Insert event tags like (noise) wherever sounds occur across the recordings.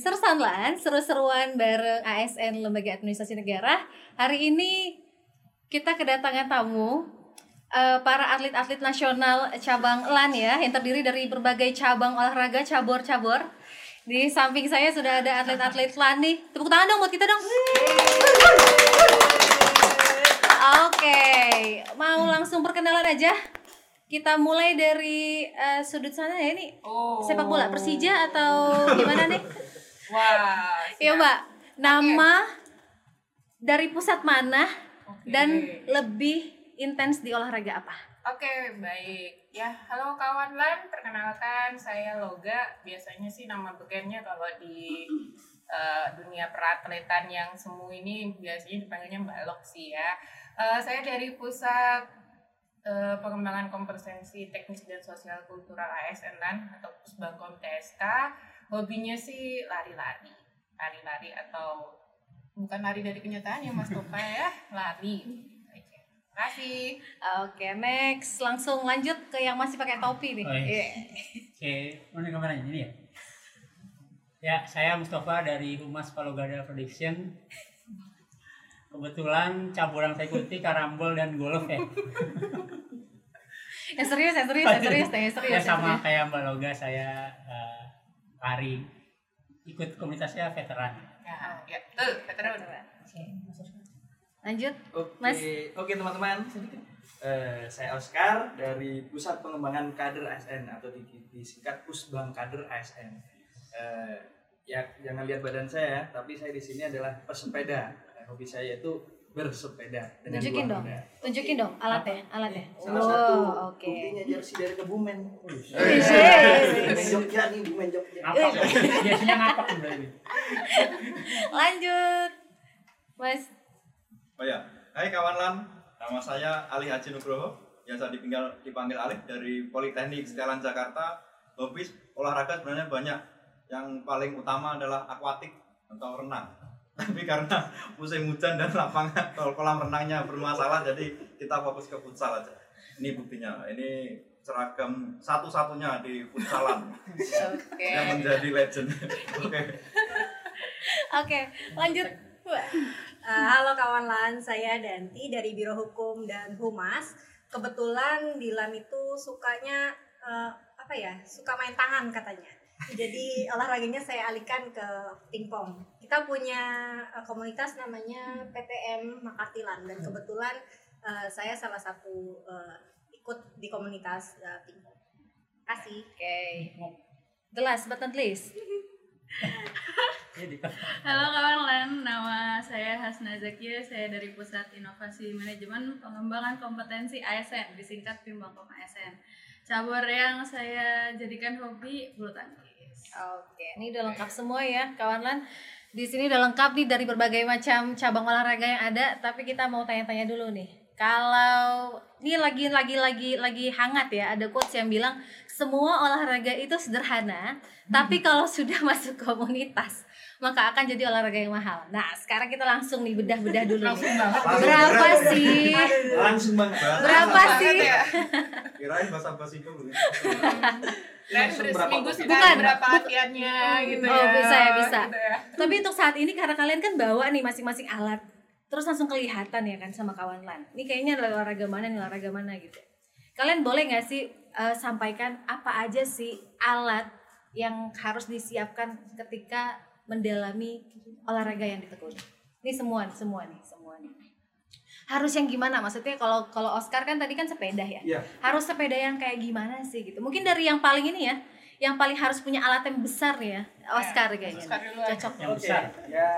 segmen Sersanlan, seru-seruan bareng ASN Lembaga Administrasi Negara. Hari ini kita kedatangan tamu eh, para atlet-atlet nasional cabang LAN ya, yang terdiri dari berbagai cabang olahraga cabur-cabur. Di samping saya sudah ada atlet-atlet LAN nih. Tepuk tangan dong buat kita dong. Oke, mau langsung perkenalan aja. Kita mulai dari eh, sudut sana ya ini Oh. sepak bola Persija atau gimana nih? Wah. Iya mbak, nama dari pusat mana Oke. dan lebih intens di olahraga apa? Oke, baik. Ya, halo kawan lan, perkenalkan saya Loga. Biasanya sih nama bekennya kalau di eh, dunia peratletan yang semu ini biasanya dipanggilnya Mbak Lok sih ya. Eh, saya dari pusat eh, pengembangan kompetensi teknis dan sosial kultural ASN LAN atau Pusbangkom TSK. Hobinya sih lari-lari. Lari-lari atau bukan lari dari kenyataan ya Mas Topa ya, (laughs) lari. Kasih. Oke, next langsung lanjut ke yang masih pakai topi nih. Oh, iya. Iya. Oke, mana kameranya ini ya? Ya, saya Mustafa dari Humas Palogada Prediction. Kebetulan cabur yang saya ikuti karambol dan golf ya. (laughs) Yang serius, yang serius, yang serius, yang (laughs) serius. ya sama serius. kayak Mbak Loga saya eh, lari ikut komunitasnya veteran. Ya, ya, tuh, veteran. Lanjut. Oke, Mas. oke teman-teman. Eh, saya Oscar dari Pusat Pengembangan Kader ASN atau di- disingkat Pusbang Kader ASN. Eh, ya jangan lihat badan saya, tapi saya di sini adalah pesepeda. Hobi saya itu bersepeda dengan Tunjukin dua dong. roda. Tunjukin dong alatnya, alatnya. Salah Wow, satu oke. buktinya jersey dari Kebumen. Wih. Bumen Jogja nih, Bumen Jogja. Apa? Biasanya ngapak berarti. (laughs) Lanjut. Mas, Oh ya, hai kawan lan, nama saya Ali Haji Nugroho, biasa dipanggil dipanggil Alif dari Politeknik Setialan Jakarta. Hobi olahraga sebenarnya banyak, yang paling utama adalah akuatik atau renang. Tapi karena musim hujan dan lapangan atau kolam renangnya bermasalah, jadi kita fokus ke futsal aja. Ini buktinya, ini seragam satu-satunya di futsalan Oke. yang menjadi legend. Oke. oke, lanjut. Wah. Uh, halo kawan LAN, saya Danti dari Biro Hukum dan Humas. Kebetulan di LAN itu sukanya uh, apa ya? Suka main tangan katanya. Jadi olahraganya saya alihkan ke pingpong. Kita punya uh, komunitas namanya PTM Makarti LAN dan kebetulan uh, saya salah satu uh, ikut di komunitas uh, pingpong. Kasih. Oke. The last but not least. Halo kawan LAN, nama saya Hasna Zakia, saya dari Pusat Inovasi Manajemen Pengembangan Kompetensi ASN, disingkat Pimbangkom ASN. Cabur yang saya jadikan hobi bulu tangkis. Oke, ini udah lengkap semua ya, kawan lan. Di sini udah lengkap nih dari berbagai macam cabang olahraga yang ada, tapi kita mau tanya-tanya dulu nih. Kalau ini lagi lagi lagi lagi hangat ya, ada quotes yang bilang semua olahraga itu sederhana, tapi kalau sudah (laughs) masuk komunitas maka akan jadi olahraga yang mahal. Nah, sekarang kita langsung nih bedah-bedah dulu. nih. Berapa sih? Langsung banget. Berapa Banget sih? ya. (laughs) Kirain bahasa basi dulu. Dan Langsung berapa seminggu Bukan. berapa latihannya gitu Oh, ya. bisa ya, bisa. Gitu ya. Tapi untuk saat ini karena kalian kan bawa nih masing-masing alat, terus langsung kelihatan ya kan sama kawan lan. Ini kayaknya adalah olahraga mana nih olahraga mana gitu. Kalian boleh nggak sih eh, sampaikan apa aja sih alat yang harus disiapkan ketika mendalami olahraga yang ditekuni? Ini semua, semua nih, semua nih. Harus yang gimana? Maksudnya kalau kalau Oscar kan tadi kan sepeda ya. Iya. Harus sepeda yang kayak gimana sih gitu? Mungkin dari yang paling ini ya, yang paling harus punya alat yang besar ya, Oscar kayaknya. Oscar duluan. Cocok. Yang besar. ya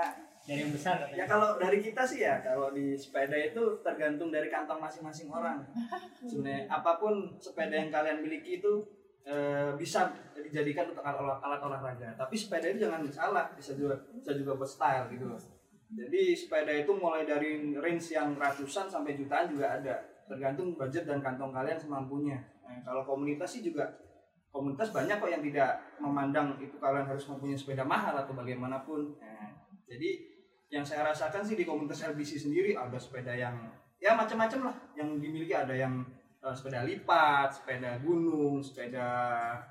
Dari yang besar Ya kalau dari kita sih ya, kalau di sepeda itu tergantung dari kantong masing-masing orang. (laughs) Sebenarnya apa pun sepeda yang kalian miliki itu eh, bisa dijadikan untuk alat, alat olahraga. Tapi sepeda itu jangan salah, bisa juga bisa juga buat style gitu loh. Jadi sepeda itu mulai dari range yang ratusan sampai jutaan juga ada, tergantung budget dan kantong kalian semampunya. Nah, kalau komunitas sih juga komunitas banyak kok yang tidak memandang itu kalian harus mempunyai sepeda mahal atau bagaimanapun. Nah, jadi yang saya rasakan sih di komunitas LBC sendiri ada sepeda yang ya macam-macam lah yang dimiliki ada yang eh, sepeda lipat, sepeda gunung, sepeda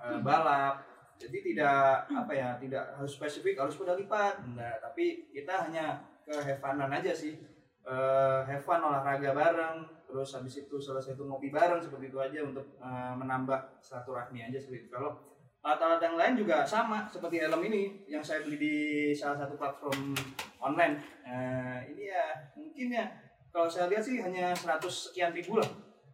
eh, balap. Jadi tidak apa ya, tidak harus spesifik harus sepeda lipat, enggak. Tapi kita hanya ke have fun-an aja sih. Eh, have fun olahraga bareng, terus habis itu selesai itu ngopi bareng seperti itu aja untuk eh, menambah silaturahmi aja seperti itu. Kalau alat-alat yang lain juga sama seperti helm ini yang saya beli di salah satu platform online. Eh, ini ya mungkin ya kalau saya lihat sih hanya 100 sekian ribu lah.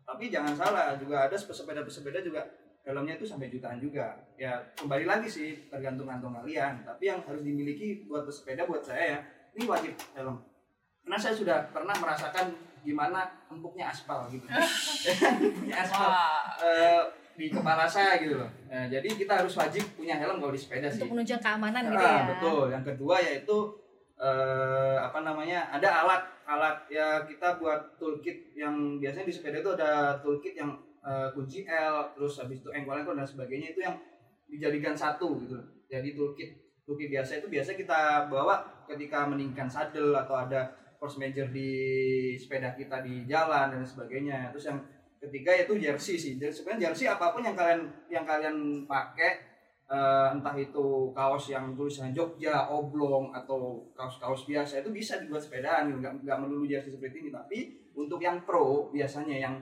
Tapi jangan salah juga ada pesepeda-pesepeda juga helmnya itu sampai jutaan juga. Ya kembali lagi sih tergantung kantong kalian. Tapi yang harus dimiliki buat pesepeda buat saya ya ini wajib helm. Karena saya sudah pernah merasakan gimana empuknya aspal gitu. (laughs) empuknya aspal eh, di kepala saya gitu loh. Nah, jadi kita harus wajib punya helm kalau di sepeda sih. Untuk menunjang keamanan gitu Ah, ya. betul. Yang kedua yaitu eh, apa namanya? Ada alat alat ya kita buat toolkit yang biasanya di sepeda itu ada toolkit yang eh, kunci L, terus habis itu engkol-engkol dan sebagainya itu yang dijadikan satu gitu. Jadi toolkit toolkit biasa itu biasa kita bawa ketika meninggikan saddle atau ada force major di sepeda kita di jalan dan sebagainya. Terus yang ketiga yaitu jersey sih. Jadi sebenarnya jersey apa pun yang kalian yang kalian pakai eh, entah itu kaos yang tulisan Jogja, oblong atau kaos-kaos biasa itu bisa dibuat sepedaan nggak nggak melulu jersey seperti ini. Tapi untuk yang pro biasanya yang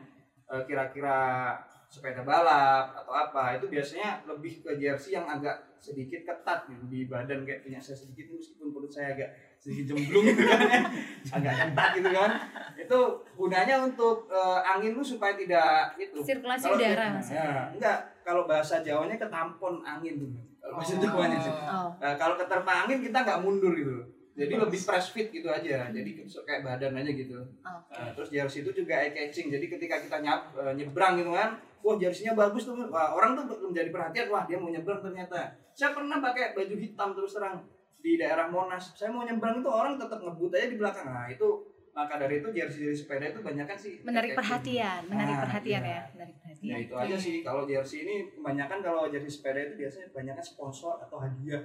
eh, kira-kira sepeda balap atau apa itu biasanya lebih ke jersey yang agak sedikit ketat gitu di badan kayak punya saya sedikit meskipun perut saya agak sedikit jemblung gitu kan ya. (laughs) agak ketat gitu kan itu gunanya untuk eh, angin lu supaya tidak itu Sirkulasi Kalau udara ya, enggak kalau bahasa Jawanya ketampon angin kalau bahasa Oh. Jawanya sih Oh. Nah, kalau keterpa angin kita nggak mundur gitu. Jadi lebih press fit gitu aja. Jadi kayak badan aja gitu. Oke. Nah, terus jersey itu juga eye catching. Jadi ketika kita nyap, eh, nyebrang gitu kan, wah jersey-nya bagus tuh. Wah, orang tuh menjadi perhatian, wah dia mau nyebrang ternyata. Saya pernah pakai baju hitam terus terang di daerah Monas. Saya mau nyebrang itu orang tetap ngebut aja di belakang. Nah, itu maka dari itu jersey jersey sepeda itu banyak kan sih Menarik perhatian, menarik Nah, perhatian iya. ya, menarik perhatian. Ya itu aja sih kalau jersey ini kebanyakan kalau jersey sepeda itu biasanya kebanyakan sponsor atau hadiah.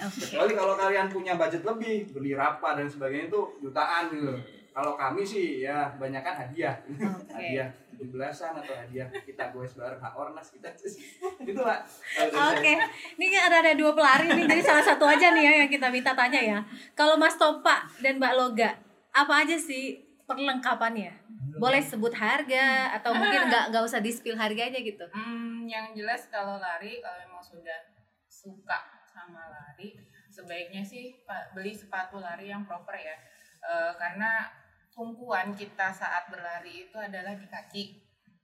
Oke. Kecuali kalau kalian punya budget lebih, beli rapa dan sebagainya itu jutaan gitu. Kalau kami sih ya kebanyakan hadiah. (laughs) Oke. hadiah 17-an atau hadiah kita goes bareng Hak Ornas kita. (laughs) Gitu lah. Oke, ini kan ada ada dua pelari nih, jadi salah satu aja nih ya yang kita minta tanya ya. Kalau Mas Topa dan Mbak Loga, apa aja sih perlengkapannya? Boleh sebut harga atau mungkin nggak nggak usah di spill harganya gitu. Hmm, yang jelas kalau lari kalau memang sudah suka sama lari sebaiknya sih beli sepatu lari yang proper ya Eh, karena tumpuan kita saat berlari itu adalah di kaki.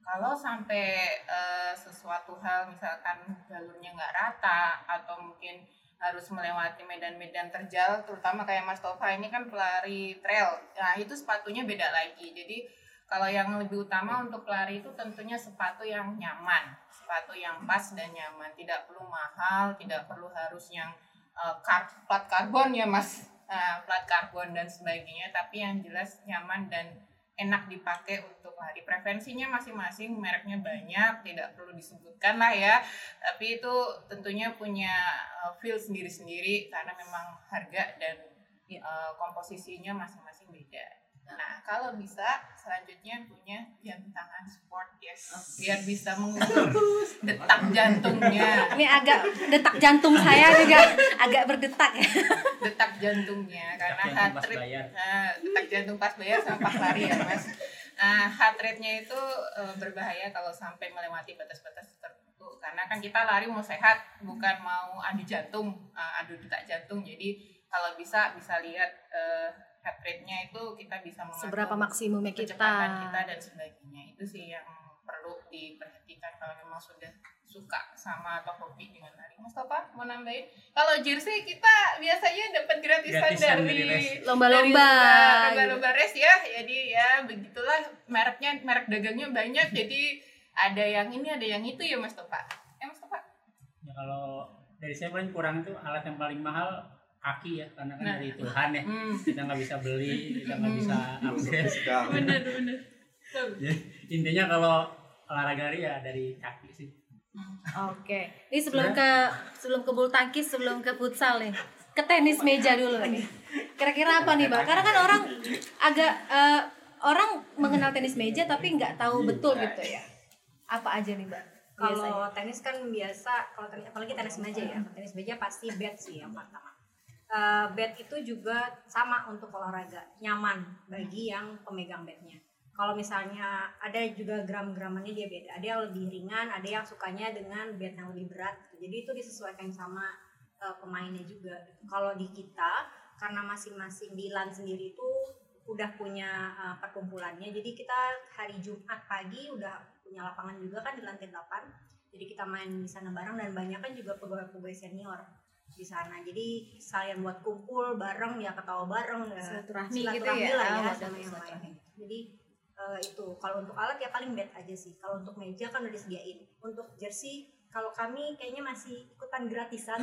Kalau sampai eh, sesuatu hal misalkan jalurnya nggak rata atau mungkin harus melewati medan-medan terjal terutama kayak Mas Tova ini kan pelari trail nah itu sepatunya beda lagi. Jadi kalau yang lebih utama untuk pelari itu tentunya sepatu yang nyaman sepatu yang pas dan nyaman. Tidak perlu mahal tidak perlu harus yang eh, kar- plat karbon ya mas Plat karbon dan sebagainya tapi yang jelas nyaman dan enak dipakai untuk lari. Preferensinya masing-masing mereknya banyak tidak perlu disebutkan lah ya. Tapi itu tentunya punya uh, feel sendiri-sendiri karena memang harga dan Ya. uh, komposisinya masing-masing nah kalau bisa selanjutnya punya jam tangan sport yes. Biar bisa mengukur (laughs) detak jantungnya. Ini agak detak jantung saya juga agak berdetak ya. detak jantungnya karena Jantung heart pas rate bayar. nah, detak jantung pas bayar sama pas lari ya mas. Nah heart rate-nya itu eh, berbahaya kalau sampai melewati batas-batas tertentu. Karena kan kita lari mau sehat bukan mau adu jantung eh, adu detak jantung. Jadi kalau bisa bisa lihat eh, heart rate-nya itu kita bisa mengatur Seberapa maksimumnya kita. kecepatan kita dan sebagainya itu sih yang perlu diperhatikan kalau memang sudah suka sama atau hobi dengan lari. Mas Topa mau nambahin? Kalau jersey kita biasanya dapat gratisan, Gratisan dari. Lomba-lomba. lomba-lomba race ya. Jadi ya begitulah mereknya merek dagangnya banyak. jadi ada yang ini ada yang itu ya Mas Topa. Ya Mas Topa. Ya kalau dari saya paling kurang itu alat yang paling mahal kaki ya karena kan Nah. dari Tuhan ya Hmm. kita nggak bisa beli kita nggak bisa Sekali. Bener bener. Tuh. Jadi, intinya kalau olahraga lari ya dari kaki sih Oke. Ini sebelum ke sebelum ke bulu tangkis, sebelum ke futsal nih. Ke tenis meja dulu nih. Kira-kira apa nih, Bang? Karena kan orang agak eh, orang mengenal tenis meja tapi nggak tahu betul gitu ya. Apa aja nih mbak? Kalau tenis kan biasa, kalau tenis, apalagi tenis meja ya, tenis meja pasti bed sih yang pertama. Eh, bed itu juga sama untuk olahraga, nyaman bagi yang pemegang bednya. Kalau misalnya ada juga gram-gramannya dia beda, ada yang lebih ringan, ada yang sukanya dengan bed yang lebih berat. Jadi itu disesuaikan sama eh, pemainnya juga. Kalau di kita, karena masing-masing di LAN sendiri itu udah punya eh, perkumpulannya, jadi kita hari Jumat pagi udah punya lapangan juga kan di lantai 8 jadi kita main di sana bareng dan banyak kan juga pegawai-pegawai senior di sana jadi sekalian buat kumpul bareng ya ketawa bareng ya Silaturahmi gitu ya. lah ya sama yang silaturahmi. lain jadi eh, itu kalau untuk alat ya paling bed aja sih kalau untuk meja kan udah disediain untuk jersey kalau kami kayaknya masih ikutan gratisan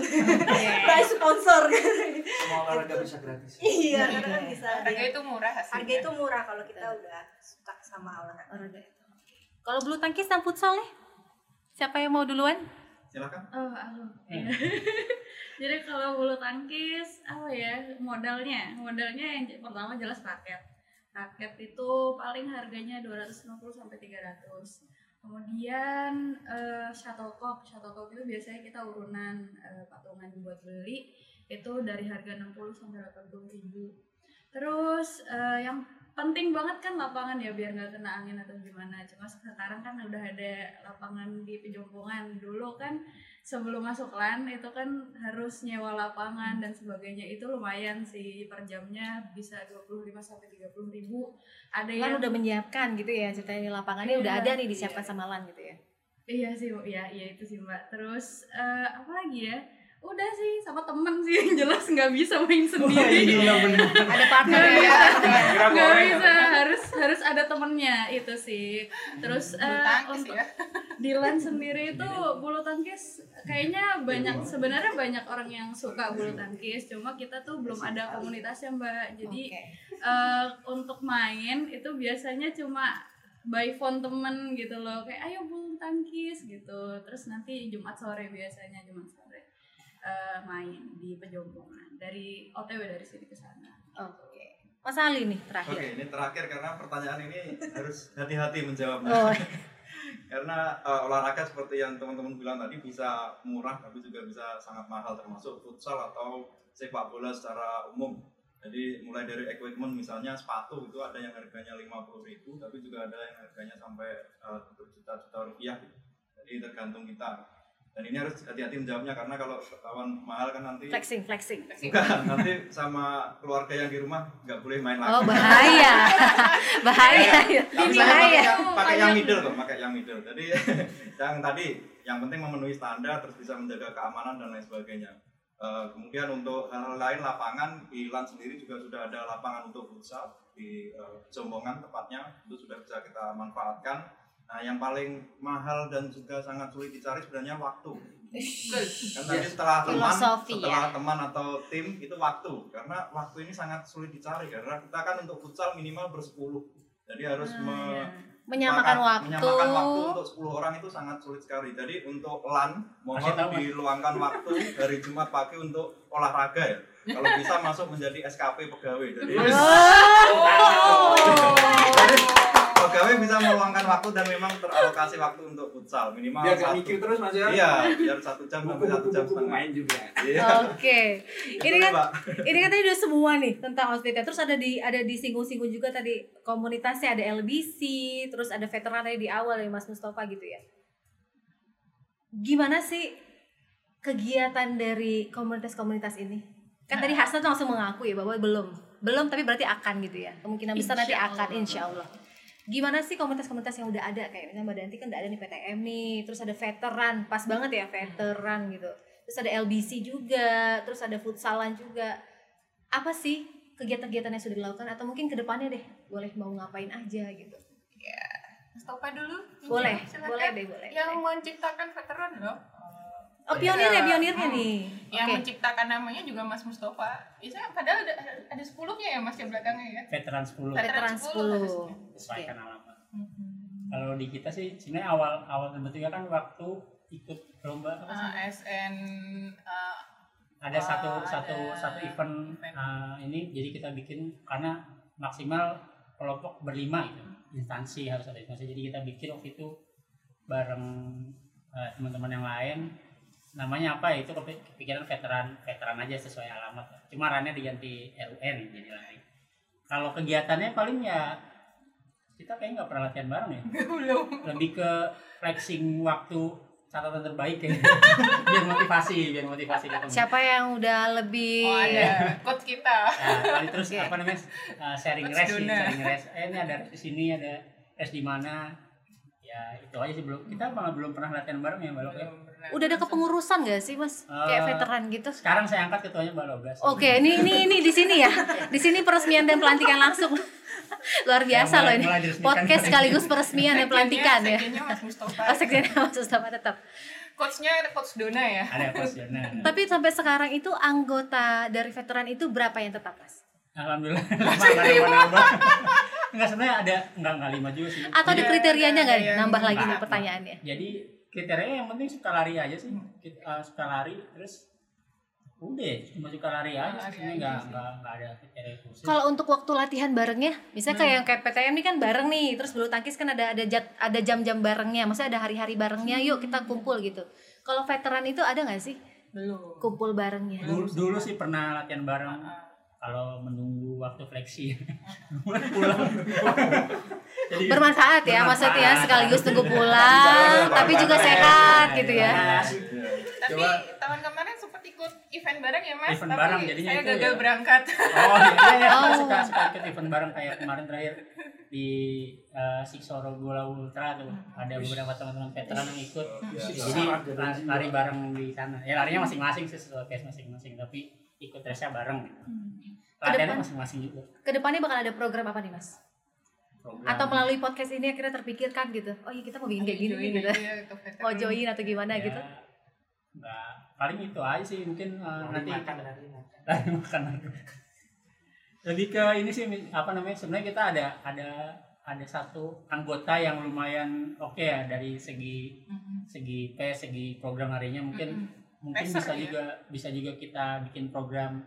by (laughs) sponsor Semua olahraga bisa gratis. iya karena kan bisa Harga itu murah hasilnya. harga itu murah kalau kita udah suka sama olahraga Olahraga. Kalau bulu tangkis dan futsal nih? Siapa yang mau duluan? Silakan. Oh, aku. (laughs) Jadi kalau bulu tangkis apa ya modalnya? Modalnya yang pertama jelas raket. Raket itu paling harganya 250 sampai 300. Kemudian eh, shuttlecock, shuttlecock itu biasanya kita urunan eh, patungan buat beli itu dari harga 60 sampai 80 ribu. Terus eh, yang penting banget kan lapangan ya biar nggak kena angin atau gimana. Cuma sekarang kan udah ada lapangan di pejompongan. Dulu kan sebelum masuk LAN itu kan harus nyewa lapangan dan sebagainya itu lumayan sih per jamnya bisa 25 sampai 30 ribu ada Kan yang udah menyiapkan gitu ya ceritanya lapangannya Iya, udah ada nih disiapkan iya. sama LAN gitu ya. iya sih Bu. iya iya itu sih mbak terus eh, apa lagi ya udah sih sama temen sih yang jelas nggak bisa main sendiri. Ada partner Nggak ya. bisa. Nggak bisa. Harus harus ada temennya itu sih. Terus tangkis untuk ya. di LAN sendiri itu bulu tangkis kayaknya banyak sebenarnya banyak orang yang suka bulu tangkis cuma kita tuh belum ada komunitasnya mbak. Jadi Oke. eh, untuk main itu biasanya cuma by phone temen gitu loh. Kayak ayo bulu tangkis gitu. Terus nanti Jumat sore biasanya Jumat sore eh, main di pejompongan dari OTW dari sini ke sana Oke. Mas Ali nih terakhir. Oke, ini terakhir karena pertanyaan ini harus hati-hati menjawabnya. Oh, (laughs) karena eh, olahraga seperti yang teman-teman bilang tadi bisa murah tapi juga bisa sangat mahal termasuk futsal atau sepak bola secara umum. Jadi mulai dari equipment misalnya sepatu itu ada yang harganya 50.000 tapi juga ada yang harganya sampai eh, berjuta-juta rupiah. Jadi tergantung kita. Dan ini harus hati-hati menjawabnya karena kalau kawan mahal kan nanti flexing, flexing. Bukan, nanti sama keluarga yang di rumah nggak boleh main lagi. Oh, bahaya. (laughs) bahaya. Saya bahaya. pakai, pakai yang middle kok, pakai yang middle. Jadi (laughs) yang tadi yang penting memenuhi standar terus bisa menjaga keamanan dan lain sebagainya. Eh, kemudian untuk hal-hal lain lapangan di LAN sendiri juga sudah ada lapangan untuk futsal di eh, Jombongan tepatnya itu sudah bisa kita manfaatkan. Nah yang paling mahal dan juga sangat sulit dicari sebenarnya waktu. Kan tadi setelah teman, Filosofi, setelah teman atau tim itu waktu karena waktu ini sangat sulit dicari karena kita kan untuk futsal minimal bersepuluh jadi harus Ah, me- ya. Menyamakan Maka- waktu. menyamakan waktu untuk 10 orang itu sangat sulit sekali. Jadi untuk LAN mohon diluangkan waktu dari Jumat pagi untuk olahraga ya. Kalau bisa masuk menjadi SKP pegawai. Jadi (laughs) Jadi pegawai bisa meluangkan waktu dan memang teralokasi waktu untuk futsal minimal Biar gak satu. mikir terus Mas ya. Iya, biar satu jam sampai satu jam setengah. main juga. Iya. Oke. Ini Boleh, kan ini kan tadi udah semua nih tentang hospitality. Terus ada di ada disinggung-singgung juga tadi komunitasnya ada LBC, terus ada veterannya di awal ya Mas Mustafa gitu ya. Gimana sih kegiatan dari komunitas-komunitas ini? Kan tadi Hasan langsung mengaku ya bahwa belum. Belum tapi berarti akan gitu ya. Kemungkinan besar nanti Insya akan Allah. insya Allah. Gimana sih komunitas-komunitas yang udah ada kayak misalnya Mbak Danti kan udah ada nih PTM nih, terus ada veteran, pas banget ya veteran gitu. Terus ada LBC juga, terus ada futsalan juga. Apa sih kegiatan-kegiatan yang sudah dilakukan atau mungkin ke depannya deh boleh mau ngapain aja gitu. Mustafa dulu. Boleh, Silakan. boleh deh, boleh. Yang menciptakan veteran loh. Oh pionir ya pionirnya nih. Yang Oke. menciptakan namanya juga Mas Mustafa. Bisa padahal ada ada 10-nya ya Mas ya belakangnya ya. veteran 10 Veteran Veteran 10 10. sesuaikan alamat kalau di kita sih sebenarnya awal awal terbentuknya kan waktu ikut lomba apa sih? ASN uh, ada satu Oh, satu ada satu event event. uh, ini jadi kita bikin karena maksimal kelompok berlima gitu instansi harus ada instansi jadi kita bikin waktu itu bareng eh, teman-teman yang lain namanya apa ya, itu kepi- kepikiran veteran veteran aja sesuai alamat. Cuma rannya diganti RUN jadi lari. Kalau kegiatannya paling ya kita kayaknya nggak pernah latihan bareng ya. (laughs) Belum. Lebih ke flexing waktu catatan terbaik ya. (laughs) Biar motivasi biar motivasi ketemu. Siapa yang udah lebih oh ada. Coach kita. Nah, terus Oke. apa namanya? Uh, (laughs) sharing Coach rest sih, sharing rest. Eh ini ada di sini, ada rest di mana. Ya itu aja sih belum. Kita malah belum pernah latihan bareng ya balok ya. Udah ada kepengurusan gak sih mas? Kayak Eh, veteran gitu. Sekarang saya angkat ketuanya balogas. Oke, ini ini ini di sini ya. Di sini peresmian dan pelantikan langsung. (laughs) Luar biasa Ya, mulai- loh ini. Podcast sekaligus peresmian dan pelantikan ya. Mas Mustafa Oh, sekjennya Mas Mustafa tetap. coachnya coach Dona ya Ada coach Jona. Tapi sampai sekarang itu anggota dari veteran itu berapa yang tetap mas? Alhamdulillah (laughs) lima nggak nambah-nambah. Enggak sebenarnya ada enggak enggak lima juga sih. Atau ada kriterianya nggak? ada yang- Nambah lagi nih Enggak, pertanyaannya. Jadi kriterianya yang penting suka lari aja sih. Kita, uh, suka lari terus udah cuma suka lari aja enggak sih. enggak enggak ada kriteria khusus. Kalau untuk waktu latihan barengnya, misalnya kayak Hmm. yang kayak PTM ini kan bareng nih, terus bulu tangkis kan ada ada jat- ada jam-jam barengnya, maksudnya ada hari-hari barengnya, yuk kita kumpul gitu. Kalau veteran itu ada nggak sih belum kumpul barengnya? dulu, dulu sih pernah latihan bareng Ah, kalau menunggu waktu fleksi. (laughs) Pulang. Jadi Bermanfaat ya Bermanfaat. maksudnya sekaligus tunggu pulang, tapi juga sehat gitu ya. tapi Coba- tahun kemarin sempat ikut event bareng ya mas? Event tapi bareng, jadinya saya gagal ya. berangkat. Oh iya, iya Oh. kita suka suka ikut event bareng kayak kemarin terakhir di uh, Siksoro Gola Ultra tuh. Ada beberapa teman-teman veteran yang ikut. Jadi la- lari bareng di sana. Ya larinya masing-masing sih sesuai case masing-masing. Tapi ikut resnya bareng gitu. latihannya Kedepan- masing-masing juga Ke depannya bakal ada program apa nih mas? program Atau melalui podcast ini akhirnya terpikirkan gitu, oh iya kita mau bikin kayak gini nih gitu, Join aja untuk veteran. mau join atau gimana Ya, gitu? nggak paling itu aja sih mungkin uh, nanti makan lari makan. lari makan lebih ke ini sih apa namanya sebenarnya kita ada ada ada satu anggota yang lumayan oke ya dari segi Mhm. segi P segi program harinya mungkin Mhm. Mungkin bisa ya? juga bisa juga kita bikin program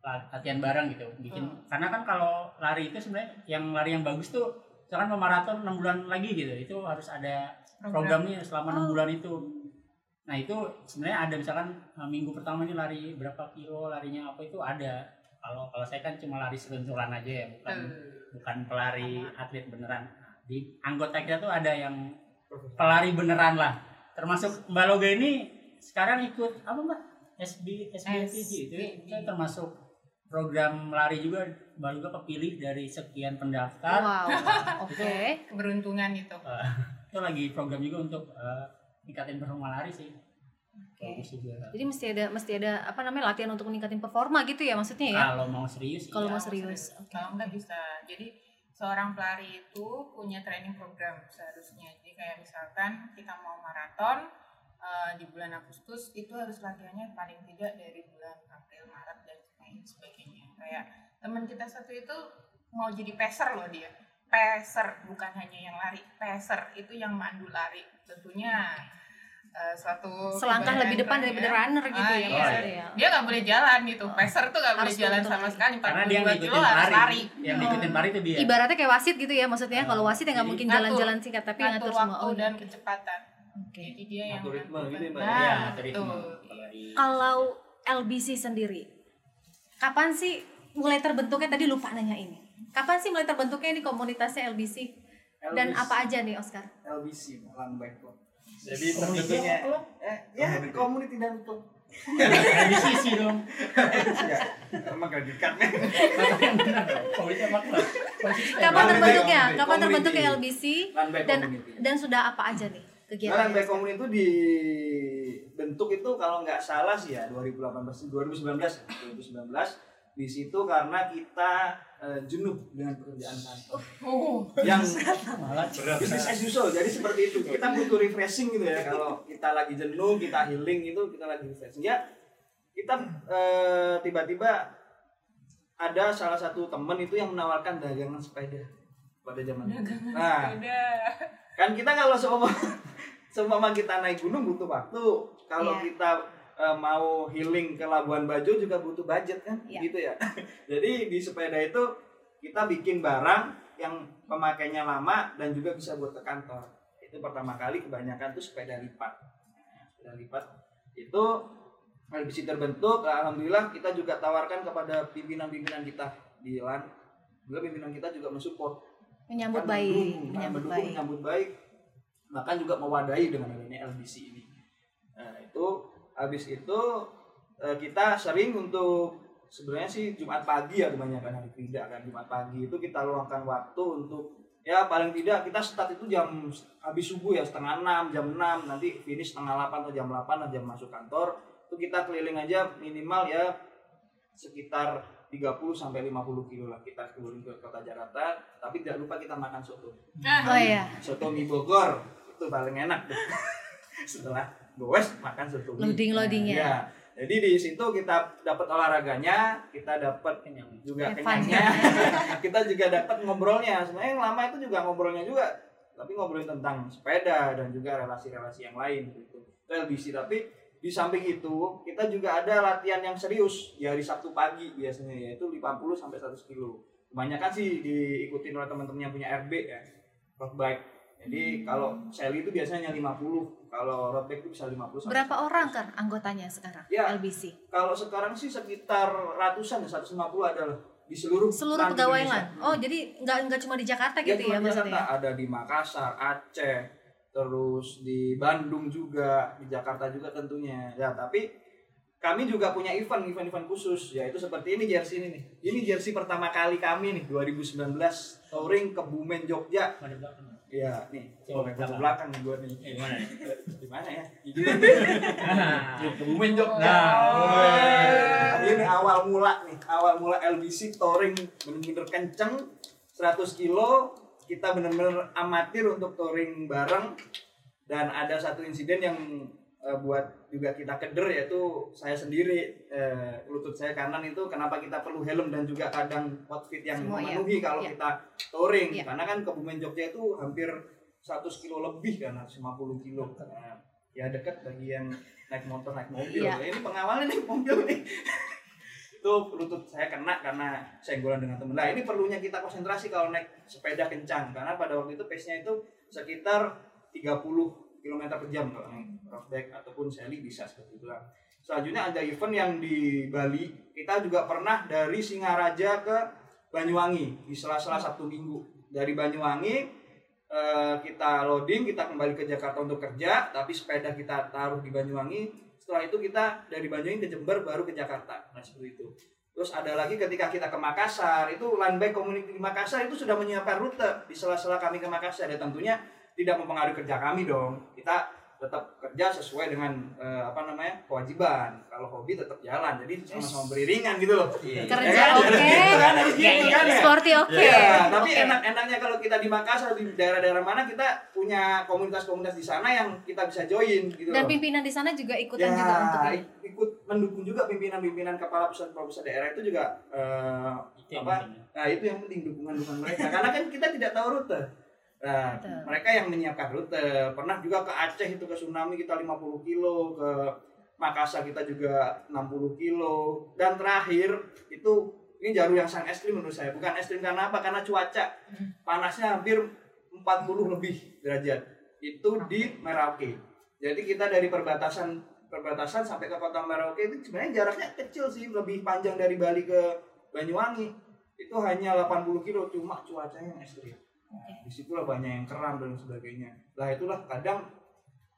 la- latihan bareng gitu bikin Hmm. karena kan kalau lari itu sebenarnya yang lari yang bagus tuh misalkan mau maraton enam bulan lagi gitu itu harus ada Program. programnya selama enam Oh. bulan itu nah itu sebenarnya ada misalkan uh, minggu pertama ini lari berapa kilo larinya apa itu ada kalau kalau saya kan cuma lari seruntulan aja ya bukan Tuh. bukan pelari atlet beneran di anggota kita tuh ada yang pelari beneran lah termasuk Mbak Loga ini sekarang ikut apa Mbak SB SBTG itu itu termasuk program lari juga Mbak Loga kepilih dari sekian pendaftar Wow, (laughs) oke. keberuntungan itu Eh, itu lagi program juga untuk eh, ningkatin performa lari sih Oke. juga Jadi mesti ada mesti ada apa namanya latihan untuk meningkatin performa gitu ya maksudnya ya? kalau mau serius Kalau iya. mau serius. Oke. kalau nggak bisa jadi seorang pelari itu punya training program seharusnya jadi kayak misalkan kita mau maraton eh, di bulan Agustus itu harus latihannya paling tidak dari bulan April Maret dan lain sebagainya kayak teman kita satu itu mau jadi peser loh dia peser bukan hanya yang lari peser itu yang mandu lari tentunya eh, suatu Selangkah lebih depan kebanggaan daripada runner gitu Ah, ya iya. maksudnya ya. dia nggak boleh jalan gitu peser tuh nggak boleh jalan sama lari. sekali karena dia yang 42 ngikutin kilo lari lari yang ngikutin lari itu dia Ibaratnya kayak wasit gitu ya maksudnya. Oh. Kalau wasit ya nggak mungkin jalan-jalan singkat tapi ngatur ngatur waktu semua. Oh, dan kecepatan Oke. jadi dia yang Ngatur ritme ngatur. gitu ya, Mbak? nah, ya. Kalau LBC sendiri, kapan sih mulai terbentuknya? Tadi lupa nanya ini. Kapan sih mulai terbentuknya ini komunitasnya LBC? Dan LBC. apa aja nih Oscar? LBC Lang Club. Jadi terbentuknya eh ya community dan klub. di sisi dong ya, emang gak dekat nih. Kapan terbentuknya? Kapan terbentuknya LBC? Dan dan sudah apa aja nih kegiatan? Bike Community itu dibentuk itu kalau nggak salah sih ya 2018 2019 2019 di situ karena kita eh, jenuh dengan pekerjaan kantor Oh, yang malah. Business as usual jadi seperti itu. Kita butuh refreshing gitu ya kalau kita lagi jenuh kita healing itu kita lagi refreshing. Ya kita eh, tiba-tiba ada salah satu teman itu yang menawarkan dagangan sepeda pada zaman itu nah beda. Kan kita kalau seumpama (laughs) seumpama kita naik gunung butuh waktu. Kalau Iya. kita eh, mau healing ke Labuan Bajo juga butuh budget kan? Iya. gitu ya. (laughs) Jadi di sepeda itu kita bikin barang yang pemakainya lama dan juga bisa buat ke kantor. Itu pertama kali kebanyakan tuh sepeda lipat. Sepeda lipat. Itu LBC terbentuk alhamdulillah kita juga tawarkan kepada pimpinan-pimpinan kita. Di LAN juga pimpinan kita juga mensupport Menyambut baik, mendukung, menyambut mendukung, baik. menyambut baik. Bahkan juga mewadahi dengan adanya LBC ini. Nah itu habis itu eh, kita sering untuk sebenarnya sih Jumat pagi ya kebanyakan hari tidak kan. Jumat pagi itu kita luangkan waktu untuk ya paling tidak kita start itu jam habis subuh ya setengah enam jam enam. Nanti finish setengah delapan atau jam delapan atau jam masuk kantor itu kita keliling aja minimal ya sekitar 30 sampai 50 kilo lah kita keliling ke kota Jakarta tapi tidak lupa kita makan soto. Oh iya. soto mie Bogor. Itu paling enak. (laughs) Setelah goes makan soto mie. Loading-loadingnya. Nah, ya. jadi di situ kita dapat olahraganya kita dapat Kenyang. juga kenyangnya. (laughs) kita juga dapat ngobrolnya. Sebenarnya yang lama itu juga ngobrolnya juga. Tapi ngobrolin tentang sepeda dan juga relasi-relasi yang lain gitu. Itu LBC tapi di samping itu kita juga ada latihan yang serius di hari Sabtu pagi biasanya yaitu 50 sampai 100 kilo kebanyakan sih diikutin oleh teman-teman yang punya RB ya road bike jadi kalau Sally itu biasanya 50 kalau road bike itu bisa 50 sampai Berapa orang kan anggotanya sekarang Ya. LBC? kalau sekarang sih sekitar ratusan ya 150 ada lah di seluruh Seluruh pegawai. LAN. Oh, jadi nggak nggak cuma di Jakarta Ya, gitu ya di maksudnya. Jakarta. Ada di Makassar, Aceh, terus di Bandung juga, di Jakarta juga tentunya. Ya, tapi kami juga punya event, event-event khusus, yaitu seperti ini jersey ini nih. Ini jersey pertama kali kami nih 2019 touring ke Bumen Jogja. Iya, nih. Coba Coba ke belakang. belakang nih gua nih. Eh, nih? Di mana ya? Nah, (laughs) Ke Bumen Jogja. Nah. Ini awal mula nih, awal mula LBC touring bener-bener kenceng 100 kilo kita bener-bener amatir untuk touring bareng dan ada satu insiden yang eh, buat juga kita keder yaitu saya sendiri eh, lutut saya kanan itu kenapa kita perlu helm dan juga kadang outfit yang Semua ya. memenuhi kalau Iya. kita touring Iya. karena kan Kebumen Jogja itu hampir 100 kilo lebih kan 150 kilo Nah, ya dekat bagi yang naik motor naik mobil Iya. ini pengawalnya naik mobil nih (laughs) itu lutut saya kena karena senggolan dengan temen. Lah ini perlunya kita konsentrasi kalau naik sepeda kencang. Karena pada waktu itu pace nya itu sekitar 30 km per jam kalau naik road bike ataupun seli bisa seperti itu selanjutnya ada event yang di Bali. Kita juga pernah dari Singaraja ke Banyuwangi di sela-sela Sabtu Minggu. Dari Banyuwangi eh, kita loading kita kembali ke Jakarta untuk kerja tapi sepeda kita taruh di Banyuwangi setelah itu kita dari Banyuwangi ke Jember baru ke Jakarta. Nah seperti itu. Terus ada lagi ketika kita ke Makassar itu land bike community di Makassar itu sudah menyiapkan rute di sela-sela kami ke Makassar. Ya tentunya tidak mempengaruhi kerja kami dong. Kita tetap kerja sesuai dengan eh, apa namanya kewajiban kalau hobi tetap jalan jadi sama-sama beriringan gitu loh Kerja Ya kan? oke. Gitu kan, harus Ya, gitu ya. kan ya? Sporty oke. Ya, tapi Oke. enak-enaknya kalau kita di Makassar di daerah-daerah mana kita punya komunitas-komunitas di sana yang kita bisa join gitu Dan loh. pimpinan di sana juga ikutan ya, juga untuk ik- ikut mendukung juga pimpinan-pimpinan kepala pusat-kepala pusat daerah itu juga eh, Itu apa? penting. Nah, itu yang penting dukungan-dukungan mereka karena kan kita tidak tahu rute. Nah, Betul. mereka yang menyiapkan rute. Pernah juga ke Aceh itu ke tsunami kita 50 kilo, ke Makassar kita juga 60 kilo dan terakhir itu ini jalur yang sangat ekstrim menurut saya. Bukan ekstrim karena apa? Karena cuaca panasnya hampir 40 lebih derajat. Itu di Merauke. Jadi kita dari perbatasan perbatasan sampai ke kota Merauke itu sebenarnya jaraknya kecil sih, lebih panjang dari Bali ke Banyuwangi. Itu hanya 80 kilo, cuma cuacanya yang ekstrim. Nah, di situlah banyak yang keram dan sebagainya. Lah itulah kadang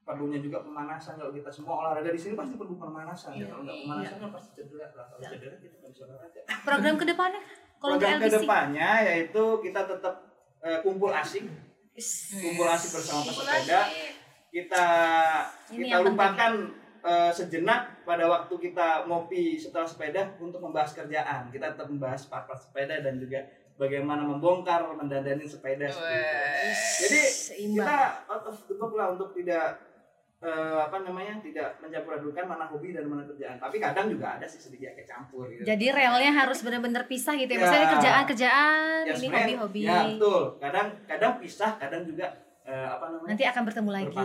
perlunya juga pemanasan kalau kita semua olahraga di sini pasti perlu pemanasan ya. Kalau nggak pemanasan kan pasti cedera lah. Kalau cedera kita nggak bisa olahraga. Program ke depannya kalau Program ke depannya yaitu kita tetap eh, kumpul asik, kumpul asik bersama pesepeda. Kita Ini kita lupakan eh, sejenak pada waktu kita ngopi setelah sepeda untuk membahas kerjaan. Kita tetap membahas part-part sepeda dan juga bagaimana membongkar, mendandani sepeda. Jadi Seimbang. kita out of the box lah untuk tidak eh, apa namanya tidak mencampur adukan mana hobi dan mana kerjaan. Tapi kadang juga ada sih sedikit kecampur. Gitu. Jadi relnya harus benar-benar pisah gitu ya. Ya. Maksudnya kerjaan-kerjaan, Ya, ini sebenarnya- hobi-hobi. Ya betul. Kadang kadang pisah, kadang juga eh, apa namanya Nanti akan bertemu lagi,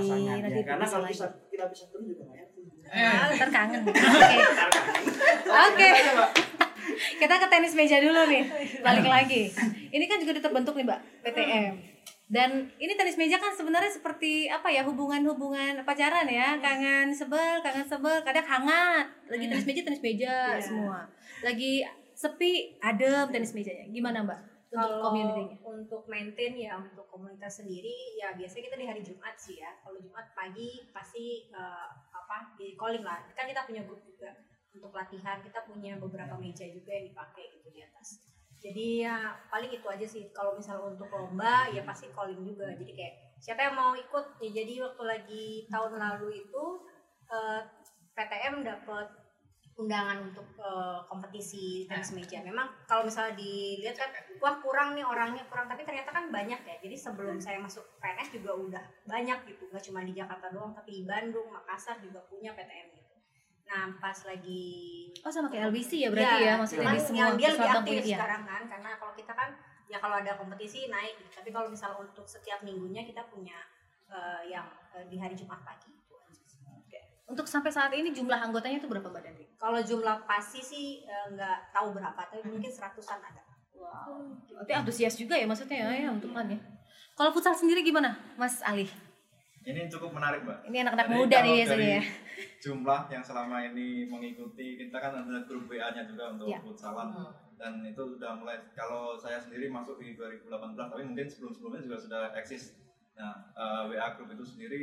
nanti ya. Karena bisa kalau lagi. pisah kita pisah terus juga nggak enak. (laughs) Ntar kangen. Oke. Oke. Kita ke tenis meja dulu nih. Balik lagi. Ini kan juga terbentuk nih, Mbak, PTM. Dan ini tenis meja kan sebenarnya seperti apa ya hubungan-hubungan pacaran ya, kangen sebel, kangen sebel, kadang hangat. Lagi tenis meja tenis meja Iya. semua. Lagi sepi adem tenis mejanya. Gimana Mbak? Untuk Kalau community-nya? untuk maintain ya untuk komunitas sendiri ya biasanya kita di hari Jumat sih ya. Kalau Jumat pagi pasti eh, apa di calling lah. Kan kita punya grup juga untuk latihan. Kita punya beberapa meja juga yang dipakai gitu di atas. Jadi ya paling itu aja sih. Kalau misalnya untuk lomba ya pasti calling juga. Jadi kayak siapa yang mau ikut ya jadi waktu lagi tahun lalu itu eh, PTM dapat undangan untuk eh, kompetisi tenis meja. Memang kalau misalnya dilihat kan, wah kurang nih orangnya kurang, tapi ternyata kan banyak ya. Jadi sebelum saya masuk PNS juga udah banyak gitu, nggak cuma di Jakarta doang, tapi di Bandung, Makassar juga punya PTM. Nah pas lagi Oh sama kayak LBC ya berarti ya, maksudnya cuman di semua yang dia lebih aktif Punya. sekarang kan, karena kalau kita kan ya kalau ada kompetisi naik, gitu. tapi kalau misalnya untuk setiap minggunya kita punya eh, yang eh, di hari Jumat pagi. Itu sih. Untuk sampai saat ini jumlah anggotanya itu berapa Mbak Danti? Kalau jumlah pasti sih eh, nggak tahu berapa, tapi mungkin seratusan ada. Wow. Berarti antusias juga ya maksudnya ya, ya untuk kan ya. Kalau futsal sendiri gimana, Mas Ali? Ini cukup menarik, Mbak. Ini anak-anak Jadi muda nih biasanya ya. Jumlah yang selama ini mengikuti kita kan ada grup WA-nya juga untuk Ya. futsalan dan itu sudah mulai kalau saya sendiri masuk di 2018 tapi mungkin sebelum-sebelumnya juga sudah eksis. Nah, eh, WA grup itu sendiri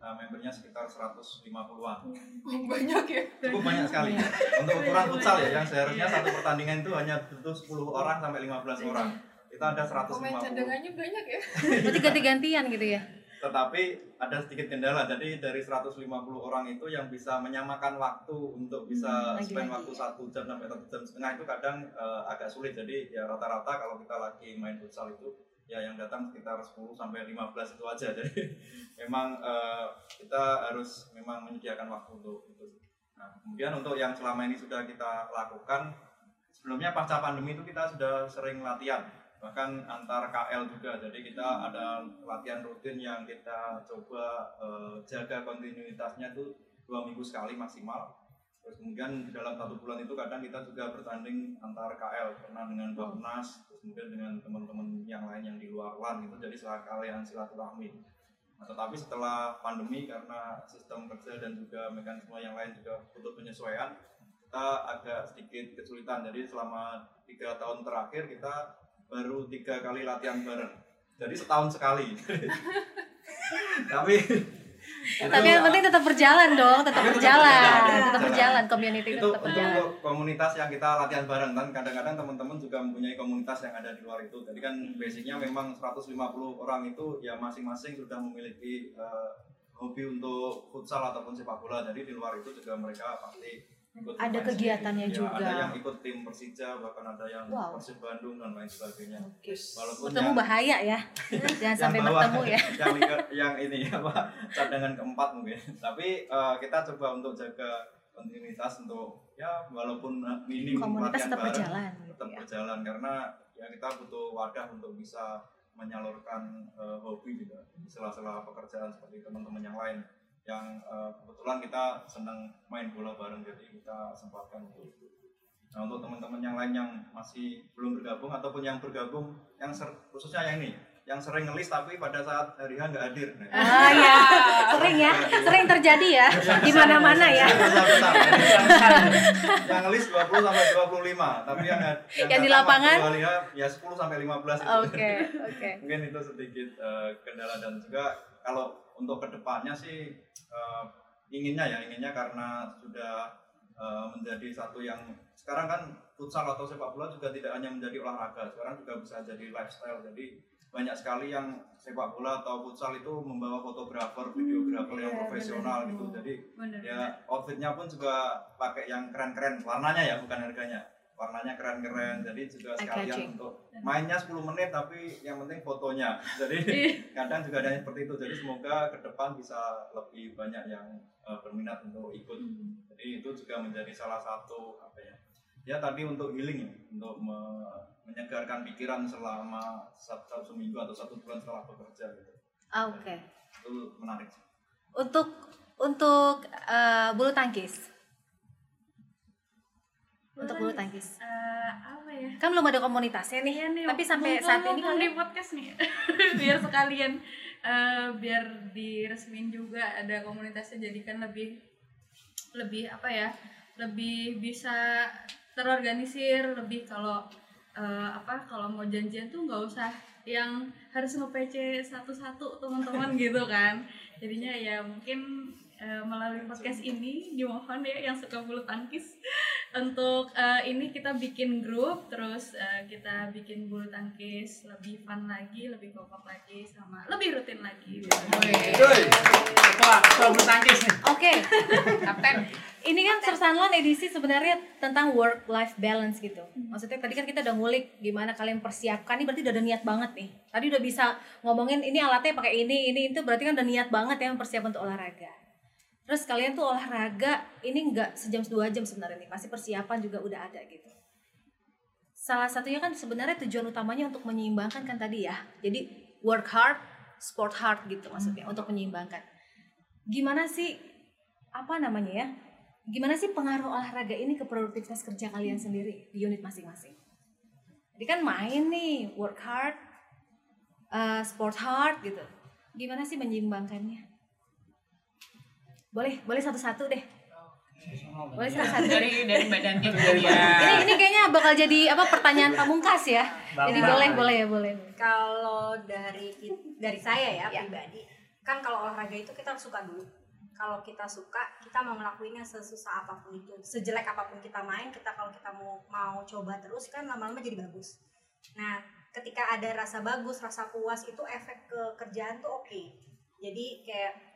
eh, membernya sekitar 150-an. Banyak ya. Cukup banyak sekali. Untuk ukuran futsal ya yang seharusnya satu pertandingan itu hanya butuh 10 orang sampai 15 orang. Kita ada Pemain 150 cadangannya banyak ya. Berarti ganti-gantian gitu ya. Tetapi ada sedikit kendala. Jadi dari 150 orang itu yang bisa menyamakan waktu untuk bisa Hmm, spend waktu satu jam sampai satu jam setengah itu kadang eh, agak sulit. Jadi ya rata-rata kalau kita lagi main futsal itu ya yang datang sekitar 10 sampai 15 itu aja. (laughs) Jadi memang eh, kita harus memang menyediakan waktu untuk itu. Nah kemudian untuk yang selama ini sudah kita lakukan sebelumnya pasca pandemi itu kita sudah sering latihan bahkan antar KL juga. Jadi kita ada latihan rutin yang kita coba eh, jaga kontinuitasnya itu dua minggu sekali maksimal. Terus kemudian di dalam satu bulan itu kadang kita juga bertanding antar KL pernah dengan Bapnas terus kemudian dengan teman-teman yang lain yang di luar LAN itu jadi sekalian silaturahmi. Nah, tetapi setelah pandemi karena sistem kerja dan juga mekanisme yang lain juga butuh penyesuaian kita agak sedikit kesulitan. Jadi selama tiga tahun terakhir kita baru tiga kali latihan bareng. Jadi setahun sekali. (laughs) Tapi Tapi yang penting tetap berjalan dong, tetap berjalan, tetap berjalan, community itu tetap untuk, berjalan. untuk komunitas yang kita latihan bareng. Kan kadang-kadang teman-teman juga mempunyai komunitas yang ada di luar itu. Jadi kan basicnya memang 150 orang itu ya masing-masing sudah memiliki eh, hobi untuk futsal ataupun sepak bola. Jadi di luar itu juga mereka pasti Ada kegiatannya sendiri. Ya, juga. ada yang ikut tim Persija bahkan ada yang Wow. Persib Bandung dan lain sebagainya Oke. walaupun Bertemu yang- bahaya ya, (laughs) jangan sampai bawah, bertemu ya. (laughs) yang, yang ini apa cadangan keempat mungkin tapi eh, kita coba untuk jaga kontinuitas untuk ya walaupun minim Komunitas tetap bareng, berjalan gitu tetap ya. berjalan karena ya kita butuh wadah untuk bisa menyalurkan eh, hobi juga di sela-sela pekerjaan seperti teman-teman yang lain yang eh, kebetulan kita senang main bola bareng jadi kita sempatkan untuk. Nah untuk teman-teman yang lain yang masih belum bergabung ataupun yang bergabung yang ser- khususnya yang ini yang sering ngelis tapi pada saat hari H nggak hadir. Nah, Ah ya, sering ya, sering terjadi ya, di mana-mana ya. yang, ngelis 20 sampai 25 tapi yang yang, Yang di lapangan? hari H, ya 10 sampai 15 itu. Oke, oke. Mungkin itu sedikit eh, kendala dan juga kalau untuk ke depannya sih eh, inginnya ya inginnya karena sudah eh, menjadi satu yang sekarang kan futsal atau sepak bola juga tidak hanya menjadi olahraga sekarang juga bisa jadi lifestyle. Jadi banyak sekali yang sepak bola atau futsal itu membawa fotografer, videografer yang iya, profesional gitu. Jadi Bener. ya outfitnya pun juga pakai yang keren-keren warnanya ya bukan harganya warnanya keren-keren. Jadi juga sekalian untuk mainnya 10 menit tapi yang penting fotonya. (laughs) Jadi kadang juga ada yang seperti itu. Jadi semoga ke depan bisa lebih banyak yang eh, berminat untuk ikut. Jadi itu juga menjadi salah satu apa ya ya tadi untuk healing ya untuk me- menyegarkan pikiran selama satu, satu minggu atau satu bulan setelah bekerja gitu. Ah, Oke. itu menarik sih. Untuk untuk eh, bulu tangkis. Untuk bulu tangkis? Eh, apa ya Kan belum ada komunitasnya nih. Iya nih, Tapi sampai mumpung- saat ini mumpung di podcast nih (laughs) biar sekalian eh, biar diresmin juga ada komunitasnya jadi kan lebih lebih apa ya lebih bisa terorganisir lebih kalau eh, apa kalau mau janjian tuh nggak usah yang harus nge-PC satu-satu teman-teman (laughs) gitu kan jadinya ya mungkin eh, melalui podcast ini dimohon ya yang suka bulu tangkis untuk eh, ini kita bikin grup terus eh, kita bikin bulu tangkis lebih fun lagi lebih kompak lagi sama lebih rutin lagi gitu. Bulu tangkis nih. Oke, Kapten. ini kan Sersanlan edisi sebenarnya tentang work life balance gitu. Maksudnya tadi kan kita udah ngulik gimana kalian persiapkan. Ini berarti udah ada niat banget nih. Tadi udah bisa ngomongin ini alatnya pakai ini, ini itu berarti kan udah niat banget ya mempersiapkan untuk olahraga. Terus kalian tuh olahraga ini nggak sejam dua jam sebenarnya nih. Pasti persiapan juga udah ada gitu. Salah satunya kan sebenarnya tujuan utamanya untuk menyeimbangkan kan tadi ya. Jadi work hard, sport hard gitu maksudnya untuk menyeimbangkan. Gimana sih apa namanya ya? Gimana sih pengaruh olahraga ini ke produktivitas kerja kalian sendiri di unit masing-masing? Jadi kan main nih, work hard, uh, sport hard gitu. Gimana sih menyeimbangkannya? Boleh, boleh satu-satu deh. Boleh satu-satu. Dari dari dulu Dari ya. Ini ini kayaknya bakal jadi apa pertanyaan pamungkas ya. Jadi boleh, boleh ya, boleh. Kalau dari dari saya ya, Ya. pribadi, kan kalau olahraga itu kita harus suka dulu. Kalau kita suka, kita mau ngelakuinnya sesusah apa pun itu, sejelek apa pun kita main, kita kalau kita mau mau coba terus kan lama-lama jadi bagus. Nah, ketika ada rasa bagus, rasa puas itu efek ke kerjaan tuh oke. Jadi kayak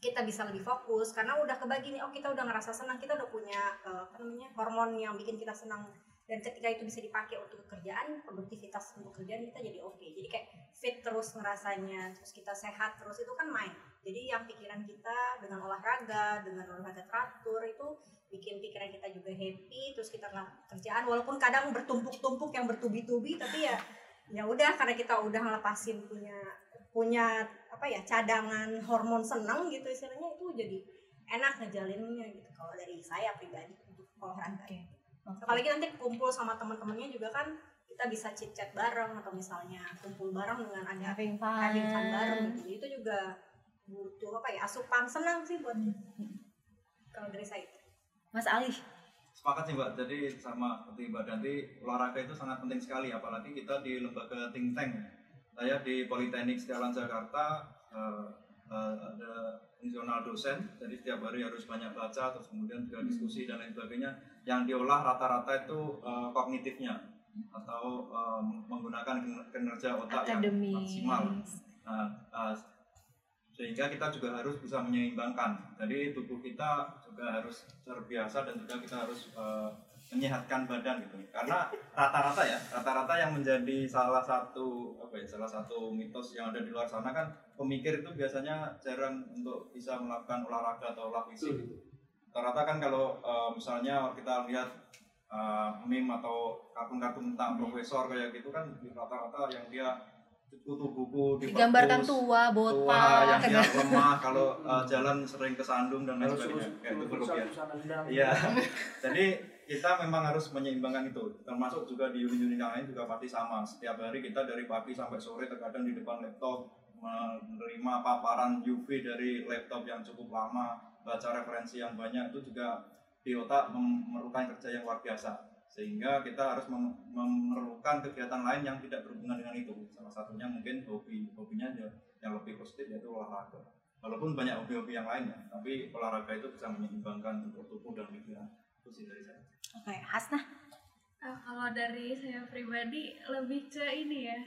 kita bisa lebih fokus karena udah kebagi nih, oh kita udah ngerasa senang, kita udah punya eh, apa namanya hormon yang bikin kita senang. Dan ketika itu bisa dipakai untuk kerjaan produktivitas untuk kerjaan kita jadi oke. Jadi kayak fit terus ngerasanya terus kita sehat terus itu kan main. Jadi yang pikiran kita dengan olahraga dengan olahraga teratur itu bikin pikiran kita juga happy terus kita kerjaan. Walaupun kadang bertumpuk-tumpuk yang bertubi-tubi tapi ya ya udah karena kita udah ngelepasin punya punya apa ya cadangan hormon senang gitu istilahnya itu jadi enak ngejalinnya gitu kalau dari saya pribadi untuk olahraga apalagi nanti kumpul sama teman-temannya juga kan kita bisa chit chat bareng atau misalnya kumpul bareng dengan ada Having fun. having fun bareng gitu itu juga butuh apa ya asupan senang sih buat kita. kalau dari saya Mas Ali. Sepakat sih Mbak, jadi sama seperti Mbak Danti, olahraga itu sangat penting sekali, apalagi kita di lembaga think tank. Saya di Politeknik Setiawan Jakarta, eh, eh, ada fungsional dosen, jadi setiap hari harus banyak baca, terus kemudian juga diskusi dan lain sebagainya. Yang diolah rata-rata itu eh, kognitifnya, atau eh, menggunakan kinerja otak yang maksimal. Nah, eh, sehingga kita juga harus bisa menyeimbangkan. Jadi tubuh kita juga harus terbiasa dan juga kita harus eh, menyehatkan badan gitu. Karena rata-rata ya, rata-rata yang menjadi salah satu apa ya, salah satu mitos yang ada di luar sana kan pemikir itu biasanya jarang untuk bisa melakukan olahraga atau olah fisik. Rata-rata kan kalau eh, misalnya kita lihat eh, meme atau kartun-kartun tentang profesor kayak gitu kan rata-rata yang dia kutu buku Digambarkan tua, tua botak. yang dia (laughs) lemah kalau uh, jalan sering kesandung dan lain sebagainya kayak itu berlebihan iya jadi kita memang harus menyeimbangkan itu termasuk juga di unit-unit yang lain juga pasti sama. Setiap hari kita dari pagi sampai sore terkadang di depan laptop menerima paparan UV dari laptop yang cukup lama baca referensi yang banyak itu juga di otak mem- memerlukan kerja yang luar biasa. Sehingga kita harus mem- memerlukan kegiatan lain yang tidak berhubungan dengan itu. Salah satunya mungkin hobi hobinya ya- yang lebih positif yaitu olahraga. Walaupun banyak hobi-hobi yang lainnya tapi olahraga itu bisa menyeimbangkan untuk tubuh dan pikiran. Itu sih dari saya Oke, Hasnah. Ah, kalau dari saya pribadi lebih ke ini ya,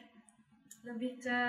lebih ke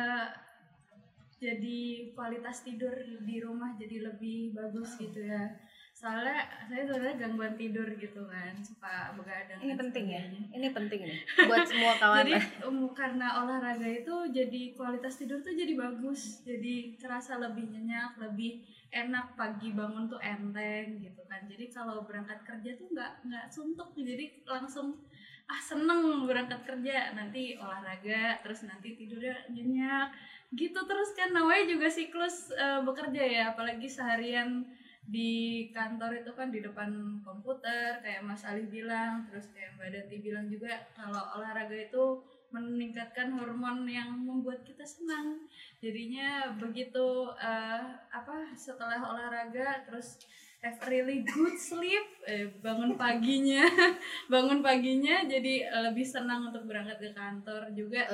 jadi kualitas tidur di rumah jadi lebih bagus gitu ya. Soalnya saya sebenarnya gangguan tidur gitu kan, suka begadang. Ini penting ya. Ini penting nih (laughs) buat semua kawan. Jadi um, karena olahraga itu jadi kualitas tidur tuh jadi bagus, jadi terasa lebih nyenyak, lebih enak pagi bangun tuh enteng gitu kan. Jadi kalau berangkat kerja tuh nggak nggak suntuk, jadi langsung ah seneng berangkat kerja nanti olahraga terus nanti tidurnya nyenyak gitu terus kan namanya juga siklus eh, bekerja ya apalagi seharian di kantor itu kan di depan komputer kayak Mas Ali bilang terus kayak Mbak Dati bilang juga kalau olahraga itu meningkatkan hormon yang membuat kita senang. Jadinya begitu eh, apa setelah olahraga terus have really good sleep eh, bangun paginya (laughs) bangun paginya jadi lebih senang untuk berangkat ke kantor juga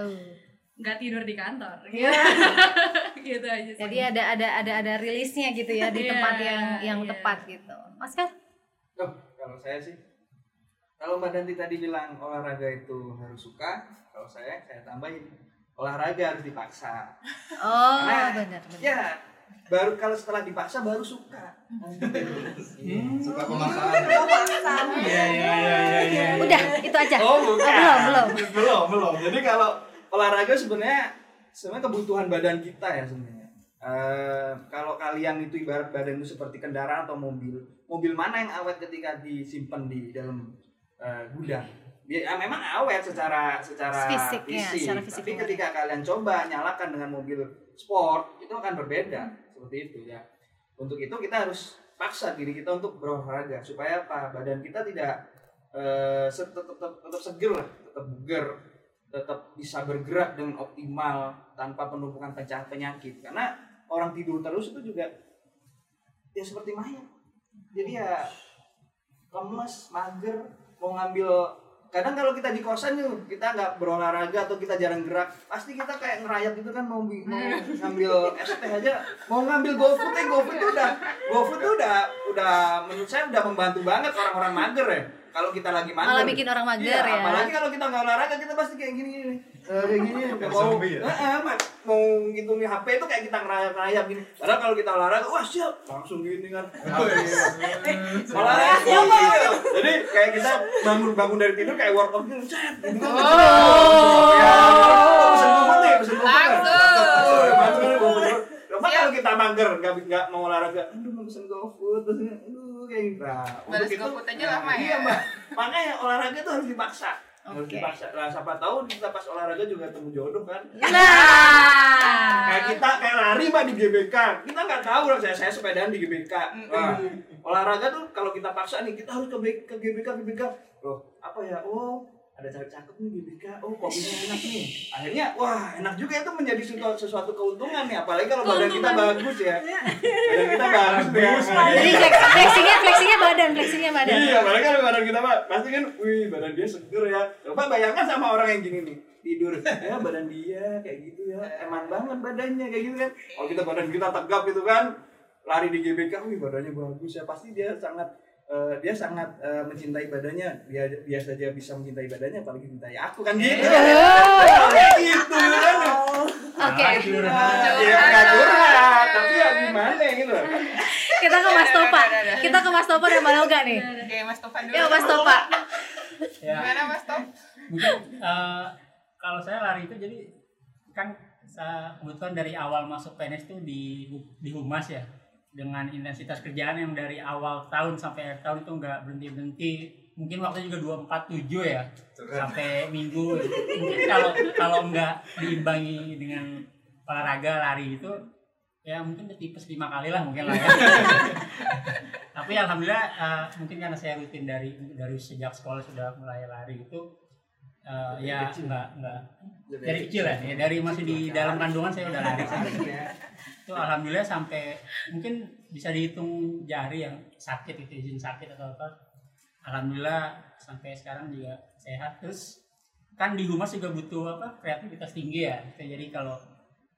nggak tidur di kantor gitu, (laughs) gitu aja sih. Jadi ada ada ada ada rilisnya gitu ya di Iya, tempat yang yang iya. tepat gitu. Mas Kar? Oh, kalau saya sih kalau Mbak Danti tadi bilang olahraga itu harus suka, kalau saya saya tambahin olahraga harus dipaksa. Oh, Karena, benar benar. Ya, baru kalau setelah dipaksa baru suka. Hmm, suka pemaksaan Iya iya iya iya. iya. Udah, itu aja. Oh, bukan. belum, belum. belum, belum. Jadi kalau olahraga sebenarnya sebenarnya kebutuhan badan kita ya sebenarnya. Eh, kalau kalian itu ibarat badan itu seperti kendaraan atau mobil, mobil mana yang awet ketika disimpan di dalam eh, gudang? Ya, ya memang awet secara secara Fisik, ya, fisik. secara fisik Tapi ketika kalian coba nyalakan dengan mobil sport, itu akan berbeda seperti itu ya. Untuk itu kita harus paksa diri kita untuk berolahraga supaya apa? Badan kita tidak eh, se- tetap, tetap, tetap seger lah, tetap bugar, tetap bisa bergerak dengan optimal tanpa penumpukan penyakit penyakit. Karena orang tidur terus itu juga ya seperti mayat. Jadi ya lemes, mager, mau ngambil kadang kalau kita di kosan tuh kita nggak berolahraga atau kita jarang gerak pasti kita kayak ngerayap gitu kan mau, mau ngambil teh aja mau ngambil GoFood eh GoFood tuh udah GoFood tuh udah udah menurut saya udah membantu banget orang-orang mager ya kalau kita lagi mager Malah bikin orang mager Iya, ya. apalagi kalau kita nggak olahraga kita pasti kayak gini gini Eh, kayak gini mau zombie ya? Eh, eh, ma- mau gitu nih HP itu kayak kita ngerayap-ngerayap gini padahal kalau kita olahraga wah siap langsung gini kan olahraga iya. jadi kayak kita bangun bangun dari tidur kayak workout gitu cet gitu kan. ya pesen GoFood nih pesen. Langsung. Coba kalau kita mager nggak nggak mau olahraga aduh pesen GoFood terus aduh kayak gitu. Nah, Balas itu- aja nah, lama ya. iya mbak. Makanya olahraga itu harus dipaksa. Harus Oke. dipaksa. Nah siapa tahu kita pas olahraga juga temu jodoh kan? Nah. kayak kita kayak lari mbak di GBK. Kita nggak tahu lah saya saya sepedaan di GBK. Wah, olahraga tuh kalau kita paksa nih kita harus ke, ke GBK GBK. Loh apa ya? Oh ada cewek cakep nih GBK oh kopinya enak nih. Akhirnya wah enak juga itu menjadi sesuatu, sesuatu keuntungan nih. Apalagi kalau badan kita bagus ya. Badan kita bagus ya. Jadi flexingnya flexingnya badan, flexingnya badan. Iya, apalagi kalau badan kita Pak, pasti kan, wih badan dia seger ya. Coba bayangkan sama orang yang gini nih, tidur, ya badan dia kayak gitu ya, eman banget badannya kayak gitu kan. Kalau kita badan kita tegap gitu kan, lari di GBK, wih badannya bagus ya, pasti dia sangat eh, dia sangat eh, mencintai badannya. Dia biasa saja bisa mencintai badannya, apalagi mencintai aku kan gitu. Kayak gitu kan. Oke. Iya, nggak curhat, tapi ya gimana gitu kan. Kita ke Mas Topa. Kita ke Mas Topa dan Mbak Loga nih. Oke, Mas Topan dulu. Yuk Mas Topa. Ya. Gimana Mas Top? mungkin eh, kalau saya lari itu jadi kan saya kebetulan dari awal masuk PNS itu di di humas ya dengan intensitas kerjaan yang dari awal tahun sampai akhir tahun itu nggak berhenti berhenti mungkin waktu juga 247 ya sampai minggu. Mungkin kalau kalau nggak diimbangi dengan olahraga lari itu ya mungkin tipes lima kali lah mungkin lah ya. (laughs) Tapi alhamdulillah eh, mungkin karena saya rutin dari dari sejak sekolah sudah mulai lari itu eh, ya nggak nggak. Dari kecil ya, ya dari masih di dalam kandungan saya udah lari itu alhamdulillah sampai mungkin bisa dihitung jari yang sakit itu izin sakit atau apa. Alhamdulillah sampai sekarang juga sehat. Terus kan di humas juga butuh apa kreativitas tinggi ya. Jadi kalau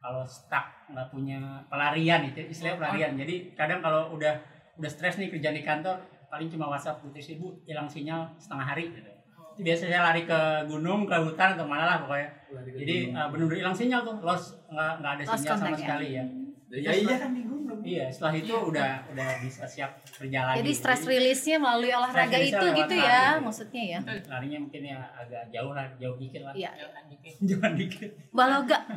kalau stuck nggak punya pelarian itu istilahnya pelarian. Jadi kadang kalau udah udah stres nih kerja di kantor paling cuma WhatsApp putih ibu hilang sinyal setengah hari gitu. Itu biasanya lari ke gunung ke hutan atau mana lah pokoknya. Jadi uh, benar-benar hilang sinyal tuh lost. Nggak nggak ada sinyal sama contact ya. Sekali ya Ya iya kan di gunung. iya setelah itu udah udah bisa siap kerja lagi Jadi stress release-nya melalui olahraga itu gitu lari. ya maksudnya ya. larinya mungkin ya agak jauh lah jauh dikit lah Iya. Jangan dikit. (laughs) jangan dikit Mbak Loga. (laughs)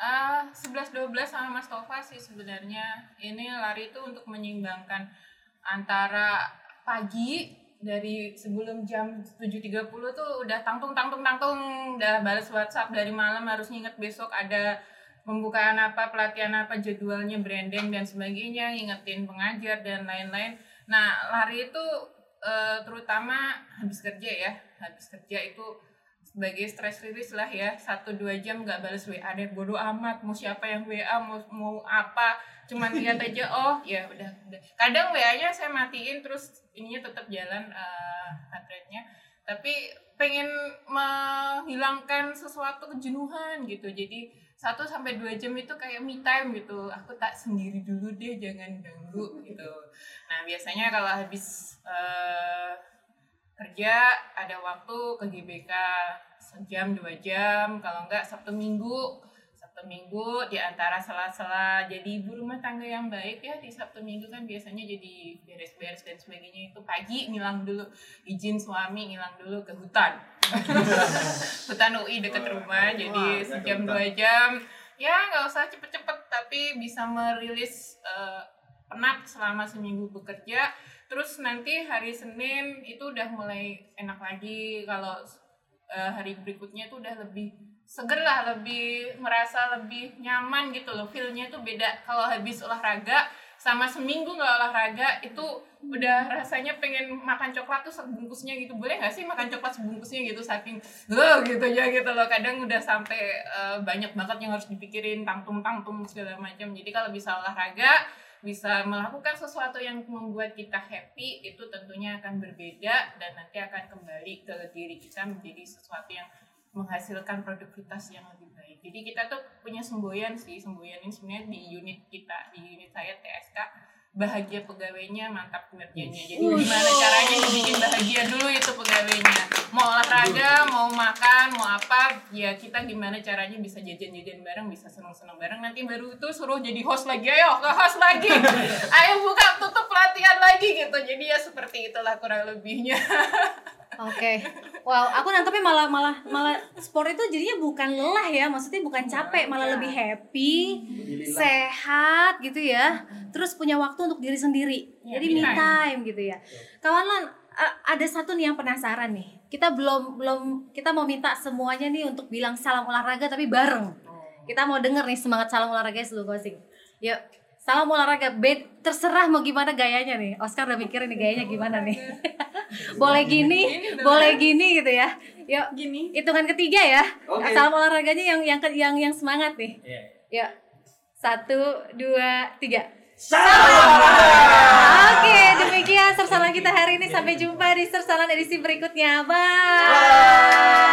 Ah, 11 12 sama Mas Tova sih sebenarnya. Ini lari itu untuk menyeimbangkan antara pagi dari sebelum jam 7.30 tuh udah tangtung tangtung tangtung udah balas WhatsApp dari malam harus nginget besok ada pembukaan apa pelatihan apa jadwalnya branding dan sebagainya ngingetin pengajar dan lain-lain. Nah lari itu eh, terutama habis kerja ya. Habis kerja itu sebagai stress release lah ya. Satu dua jam nggak balas WA deh. Bodoh amat mau siapa yang WA mau mau apa. Cuman lihat (laughs) aja oh ya udah udah. Kadang WA-nya saya matiin terus ininya tetap jalan uh, heart tapi pengen menghilangkan sesuatu kejenuhan gitu. Jadi satu sampai dua jam itu kayak me time gitu. Aku tak sendiri dulu deh jangan ganggu gitu. Nah biasanya kalau habis eh, kerja ada waktu ke GBK sejam dua jam. Kalau enggak Sabtu Minggu Sabtu Minggu di antara sela-sela jadi ibu rumah tangga yang baik ya di Sabtu Minggu kan biasanya jadi beres-beres dan sebagainya. Itu pagi ngilang dulu izin suami ngilang dulu ke hutan. (laughs) Hutan UI dekat rumah jadi sejam dua jam. Ya nggak usah cepet-cepet tapi bisa merilis eh, penat selama seminggu bekerja. Terus nanti hari Senin itu udah mulai enak lagi. Kalau eh, hari berikutnya itu udah lebih seger lah lebih merasa lebih nyaman gitu loh. Feelnya tuh beda. Kalau habis olahraga sama seminggu nggak olahraga itu udah rasanya pengen makan coklat tuh sebungkusnya gitu. Boleh nggak sih makan coklat sebungkusnya gitu saking loh gitu aja gitu loh. Kadang udah sampai eh, banyak banget yang harus dipikirin tangtung tangtung segala macam. Jadi kalau bisa olahraga bisa melakukan sesuatu yang membuat kita happy itu tentunya akan berbeda dan nanti akan kembali ke diri kita menjadi sesuatu yang menghasilkan produktivitas yang lebih baik. Jadi kita tuh punya semboyan sih, semboyan ini sebenarnya di unit kita, di unit saya TSK bahagia pegawainya mantap kinerjanya. Jadi gimana caranya dibikin bahagia dulu itu pegawainya. Mau olahraga, mau makan, mau apa, ya kita gimana caranya bisa jajan-jajan bareng, bisa seneng-seneng bareng. Nanti baru itu suruh jadi host lagi, ayo ke host lagi. (laughs) ayo buka tutup pelatihan lagi gitu. Jadi ya seperti itulah kurang lebihnya. Oke. (laughs) Wow, aku nangkepnya malah malah malah sport itu jadinya bukan lelah ya, maksudnya bukan capek, malah lebih happy, sehat gitu ya. Terus punya waktu untuk diri sendiri. Ya, Jadi me me time. gitu ya. Kawan Lan, ada satu nih yang penasaran nih. Kita belum belum kita mau minta semuanya nih untuk bilang salam olahraga tapi bareng. Kita mau denger nih semangat salam olahraga seluruh closing. Yuk, salam olahraga. Be terserah mau gimana gayanya nih. Oscar udah mikirin nih gayanya gimana nih. (laughs) boleh gini, boleh gini gitu ya. Yuk, Gini. hitungan ketiga ya. Oke. Salam olahraganya yang yang yang yang semangat nih. Iya. Yuk, satu, dua, tiga. Salam. Oke, demikian sersalan kita hari ini. Sampai jumpa di sersalan edisi berikutnya. Bye.